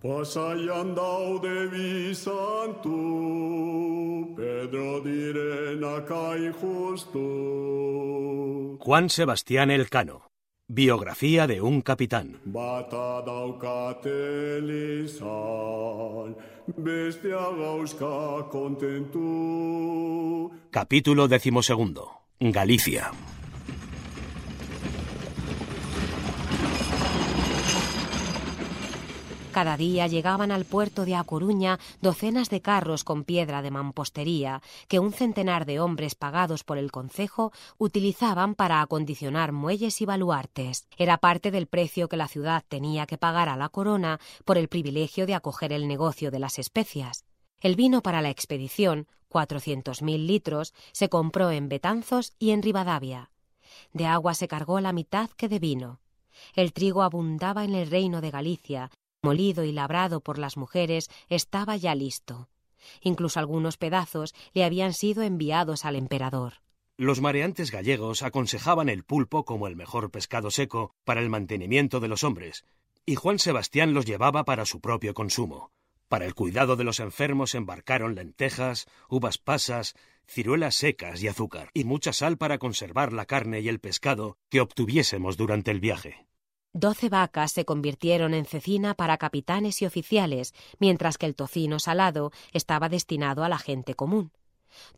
Pasaian daude santu, Pedro direnaka injustu. Juan Sebastián Elcano. Biografía de un capitán. Bata daukate lizan, bestea gauzka kontentu. Capítulo decimosegundo. Galicia. Cada día llegaban al puerto de A Coruña docenas de carros con piedra de mampostería que un centenar de hombres pagados por el concejo utilizaban para acondicionar muelles y baluartes. Era parte del precio que la ciudad tenía que pagar a la corona por el privilegio de acoger el negocio de las especias. El vino para la expedición, 400.000 litros, se compró en Betanzos y en Rivadavia. De agua se cargó la mitad que de vino. El trigo abundaba en el reino de Galicia molido y labrado por las mujeres, estaba ya listo. Incluso algunos pedazos le habían sido enviados al emperador. Los mareantes gallegos aconsejaban el pulpo como el mejor pescado seco para el mantenimiento de los hombres, y Juan Sebastián los llevaba para su propio consumo. Para el cuidado de los enfermos embarcaron lentejas, uvas pasas, ciruelas secas y azúcar, y mucha sal para conservar la carne y el pescado que obtuviésemos durante el viaje. Doce vacas se convirtieron en cecina para capitanes y oficiales, mientras que el tocino salado estaba destinado a la gente común.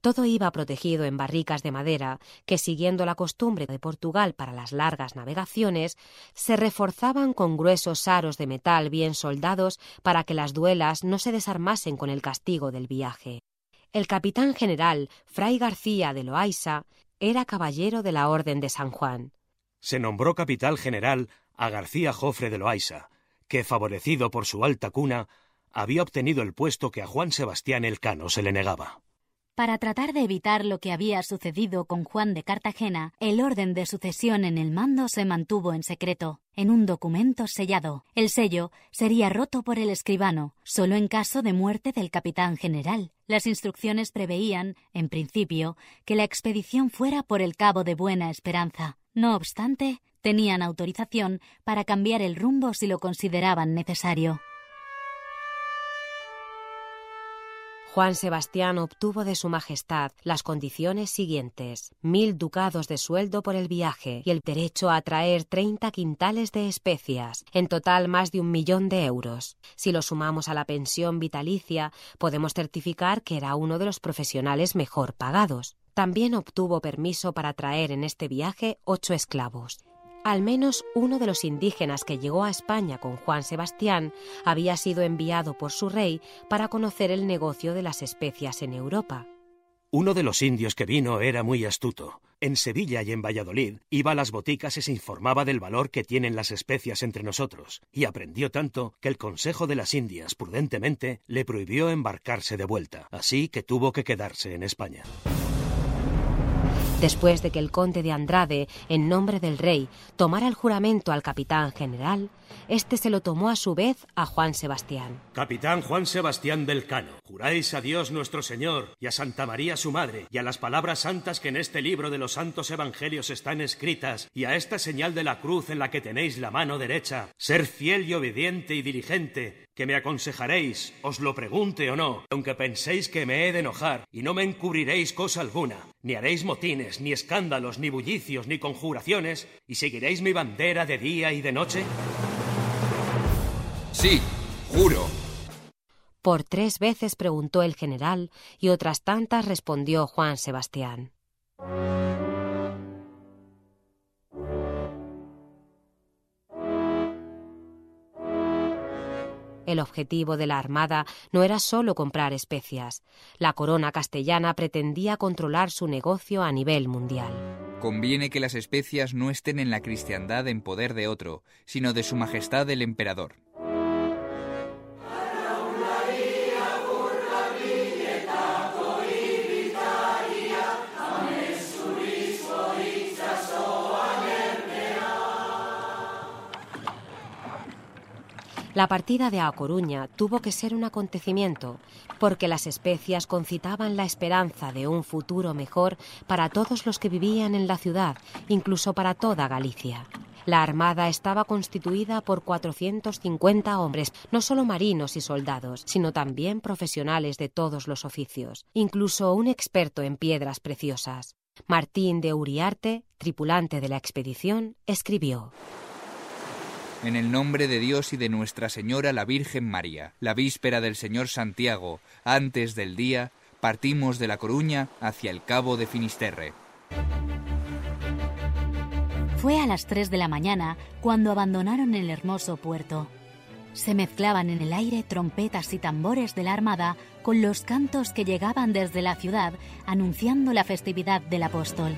Todo iba protegido en barricas de madera que, siguiendo la costumbre de Portugal para las largas navegaciones, se reforzaban con gruesos aros de metal bien soldados para que las duelas no se desarmasen con el castigo del viaje. El capitán general, Fray García de Loaiza, era caballero de la Orden de San Juan. Se nombró capital general a García Jofre de Loaiza, que, favorecido por su alta cuna, había obtenido el puesto que a Juan Sebastián Elcano se le negaba. Para tratar de evitar lo que había sucedido con Juan de Cartagena, el orden de sucesión en el mando se mantuvo en secreto, en un documento sellado. El sello sería roto por el escribano, solo en caso de muerte del capitán general. Las instrucciones preveían, en principio, que la expedición fuera por el Cabo de Buena Esperanza. No obstante, tenían autorización para cambiar el rumbo si lo consideraban necesario. Juan Sebastián obtuvo de Su Majestad las condiciones siguientes: mil ducados de sueldo por el viaje y el derecho a traer treinta quintales de especias, en total más de un millón de euros. Si lo sumamos a la pensión vitalicia, podemos certificar que era uno de los profesionales mejor pagados. También obtuvo permiso para traer en este viaje ocho esclavos. Al menos uno de los indígenas que llegó a España con Juan Sebastián había sido enviado por su rey para conocer el negocio de las especias en Europa. Uno de los indios que vino era muy astuto. En Sevilla y en Valladolid iba a las boticas y se informaba del valor que tienen las especias entre nosotros, y aprendió tanto que el Consejo de las Indias prudentemente le prohibió embarcarse de vuelta, así que tuvo que quedarse en España. Después de que el conde de Andrade, en nombre del rey, tomara el juramento al capitán general, este se lo tomó a su vez a Juan Sebastián. Capitán Juan Sebastián del Cano, juráis a Dios nuestro Señor y a Santa María su Madre y a las palabras santas que en este libro de los santos evangelios están escritas y a esta señal de la cruz en la que tenéis la mano derecha, ser fiel y obediente y diligente, que me aconsejaréis, os lo pregunte o no, aunque penséis que me he de enojar, y no me encubriréis cosa alguna, ni haréis motines, ni escándalos, ni bullicios, ni conjuraciones, y seguiréis mi bandera de día y de noche? Sí, juro. Por tres veces preguntó el general y otras tantas respondió Juan Sebastián. El objetivo de la Armada no era solo comprar especias. La corona castellana pretendía controlar su negocio a nivel mundial. Conviene que las especias no estén en la cristiandad en poder de otro, sino de Su Majestad el Emperador. La partida de A Coruña tuvo que ser un acontecimiento, porque las especias concitaban la esperanza de un futuro mejor para todos los que vivían en la ciudad, incluso para toda Galicia. La armada estaba constituida por 450 hombres, no solo marinos y soldados, sino también profesionales de todos los oficios, incluso un experto en piedras preciosas. Martín de Uriarte, tripulante de la expedición, escribió En el nombre de Dios y de Nuestra Señora la Virgen María, la víspera del Señor Santiago, antes del día, partimos de La Coruña hacia el Cabo de Finisterre. Fue a las 3 de la mañana cuando abandonaron el hermoso puerto. Se mezclaban en el aire trompetas y tambores de la Armada con los cantos que llegaban desde la ciudad anunciando la festividad del apóstol.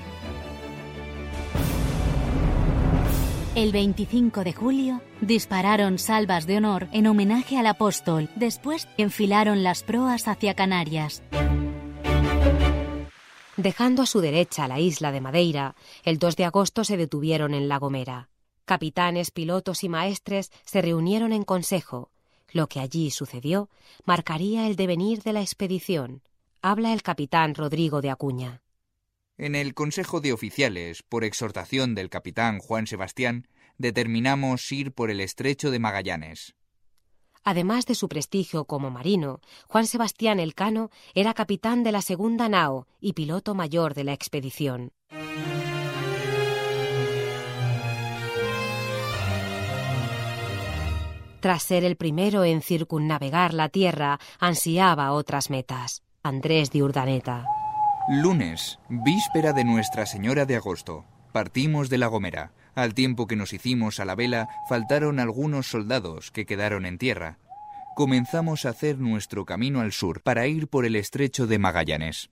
El 25 de julio dispararon salvas de honor en homenaje al apóstol. Después enfilaron las proas hacia Canarias. Dejando a su derecha la isla de Madeira, el 2 de agosto se detuvieron en La Gomera. Capitanes, pilotos y maestres se reunieron en consejo. Lo que allí sucedió marcaría el devenir de la expedición. Habla el capitán Rodrigo de Acuña. En el Consejo de Oficiales, por exhortación del capitán Juan Sebastián, determinamos ir por el estrecho de Magallanes. Además de su prestigio como marino, Juan Sebastián Elcano era capitán de la segunda nao y piloto mayor de la expedición. Tras ser el primero en circunnavegar la Tierra, ansiaba otras metas. Andrés de Urdaneta. Lunes, víspera de Nuestra Señora de Agosto. Partimos de La Gomera. Al tiempo que nos hicimos a la vela, faltaron algunos soldados que quedaron en tierra. Comenzamos a hacer nuestro camino al sur para ir por el estrecho de Magallanes.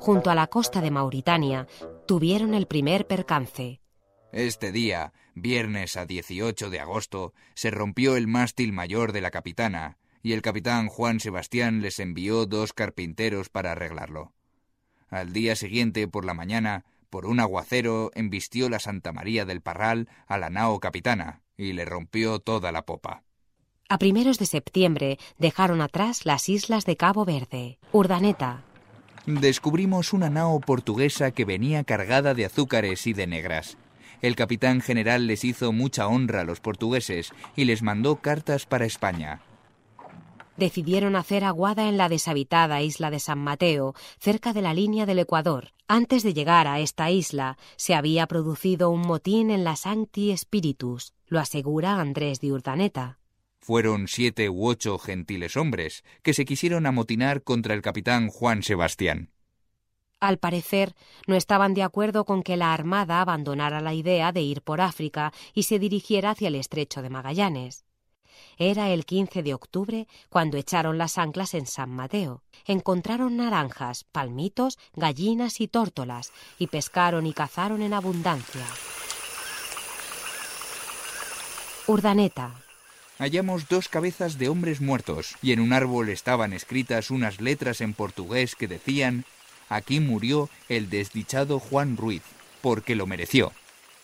Junto a la costa de Mauritania, tuvieron el primer percance. Este día, viernes a 18 de agosto, se rompió el mástil mayor de la capitana y el capitán Juan Sebastián les envió dos carpinteros para arreglarlo. Al día siguiente, por la mañana, por un aguacero, embistió la Santa María del Parral a la nao capitana y le rompió toda la popa. A primeros de septiembre dejaron atrás las islas de Cabo Verde, Urdaneta. Descubrimos una nao portuguesa que venía cargada de azúcares y de negras. El capitán general les hizo mucha honra a los portugueses y les mandó cartas para España decidieron hacer aguada en la deshabitada isla de San Mateo, cerca de la línea del Ecuador. Antes de llegar a esta isla, se había producido un motín en la Sancti Spiritus, lo asegura Andrés de Urdaneta. Fueron siete u ocho gentiles hombres que se quisieron amotinar contra el capitán Juan Sebastián. Al parecer, no estaban de acuerdo con que la Armada abandonara la idea de ir por África y se dirigiera hacia el estrecho de Magallanes. Era el 15 de octubre cuando echaron las anclas en San Mateo. Encontraron naranjas, palmitos, gallinas y tórtolas, y pescaron y cazaron en abundancia. Urdaneta. Hallamos dos cabezas de hombres muertos, y en un árbol estaban escritas unas letras en portugués que decían Aquí murió el desdichado Juan Ruiz, porque lo mereció.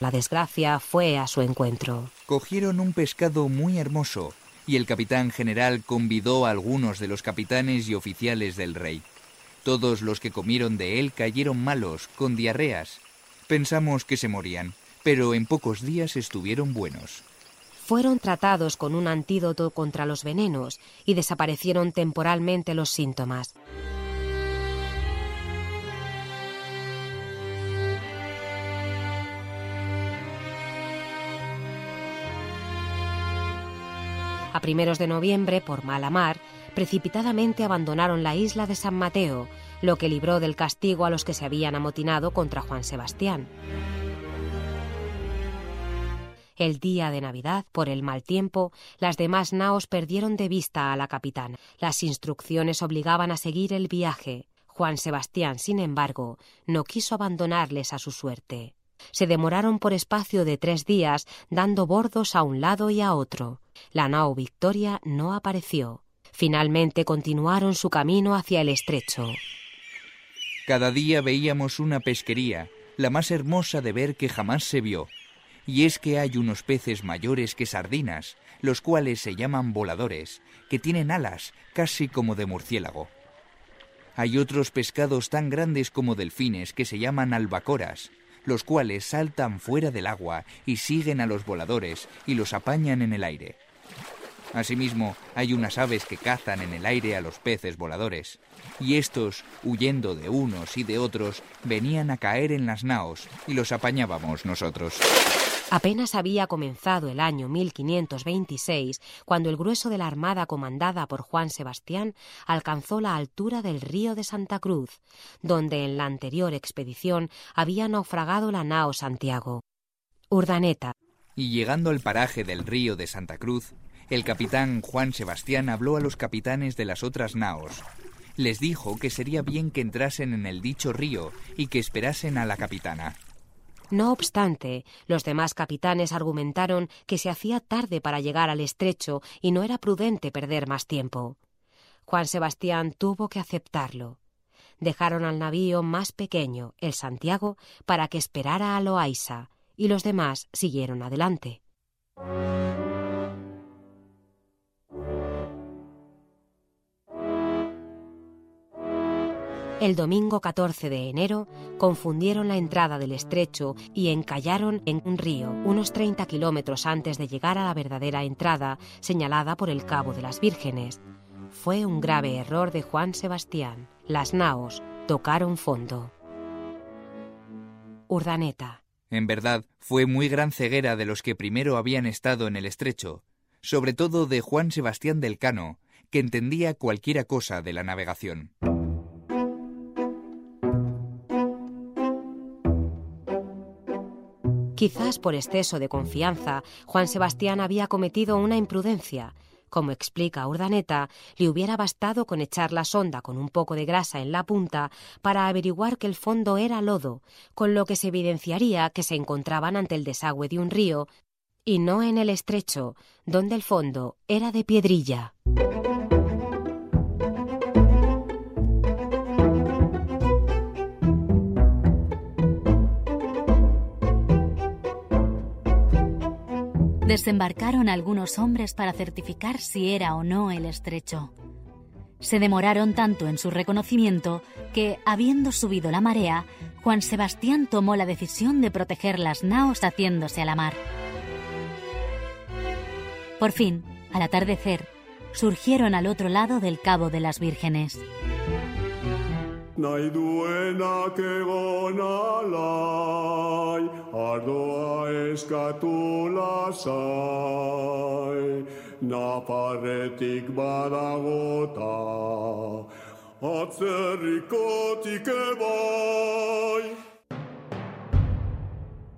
La desgracia fue a su encuentro. Cogieron un pescado muy hermoso y el capitán general convidó a algunos de los capitanes y oficiales del rey. Todos los que comieron de él cayeron malos, con diarreas. Pensamos que se morían, pero en pocos días estuvieron buenos. Fueron tratados con un antídoto contra los venenos y desaparecieron temporalmente los síntomas. Primeros de noviembre, por mala mar, precipitadamente abandonaron la isla de San Mateo, lo que libró del castigo a los que se habían amotinado contra Juan Sebastián. El día de Navidad, por el mal tiempo, las demás naos perdieron de vista a la capitana. Las instrucciones obligaban a seguir el viaje. Juan Sebastián, sin embargo, no quiso abandonarles a su suerte. Se demoraron por espacio de tres días dando bordos a un lado y a otro. La nao Victoria no apareció. Finalmente continuaron su camino hacia el estrecho. Cada día veíamos una pesquería, la más hermosa de ver que jamás se vio. Y es que hay unos peces mayores que sardinas, los cuales se llaman voladores, que tienen alas, casi como de murciélago. Hay otros pescados tan grandes como delfines que se llaman albacoras, los cuales saltan fuera del agua y siguen a los voladores y los apañan en el aire. Asimismo, hay unas aves que cazan en el aire a los peces voladores, y estos, huyendo de unos y de otros, venían a caer en las naos y los apañábamos nosotros. Apenas había comenzado el año 1526 cuando el grueso de la armada comandada por Juan Sebastián alcanzó la altura del río de Santa Cruz, donde en la anterior expedición había naufragado la nao Santiago. Urdaneta. Y llegando al paraje del río de Santa Cruz, el capitán Juan Sebastián habló a los capitanes de las otras naos. Les dijo que sería bien que entrasen en el dicho río y que esperasen a la capitana. No obstante, los demás capitanes argumentaron que se hacía tarde para llegar al estrecho y no era prudente perder más tiempo. Juan Sebastián tuvo que aceptarlo. Dejaron al navío más pequeño, el Santiago, para que esperara a Loaisa, y los demás siguieron adelante. El domingo 14 de enero confundieron la entrada del estrecho y encallaron en un río unos 30 kilómetros antes de llegar a la verdadera entrada señalada por el Cabo de las Vírgenes. Fue un grave error de Juan Sebastián. Las naos tocaron fondo. Urdaneta. En verdad, fue muy gran ceguera de los que primero habían estado en el estrecho, sobre todo de Juan Sebastián del Cano, que entendía cualquiera cosa de la navegación. Quizás por exceso de confianza, Juan Sebastián había cometido una imprudencia. Como explica Urdaneta, le hubiera bastado con echar la sonda con un poco de grasa en la punta para averiguar que el fondo era lodo, con lo que se evidenciaría que se encontraban ante el desagüe de un río y no en el estrecho, donde el fondo era de piedrilla. Desembarcaron algunos hombres para certificar si era o no el estrecho. Se demoraron tanto en su reconocimiento que, habiendo subido la marea, Juan Sebastián tomó la decisión de proteger las naos haciéndose a la mar. Por fin, al atardecer, surgieron al otro lado del Cabo de las Vírgenes. Ardoa eskatu lasai, naparretik badagota, atzerrikotik ebai.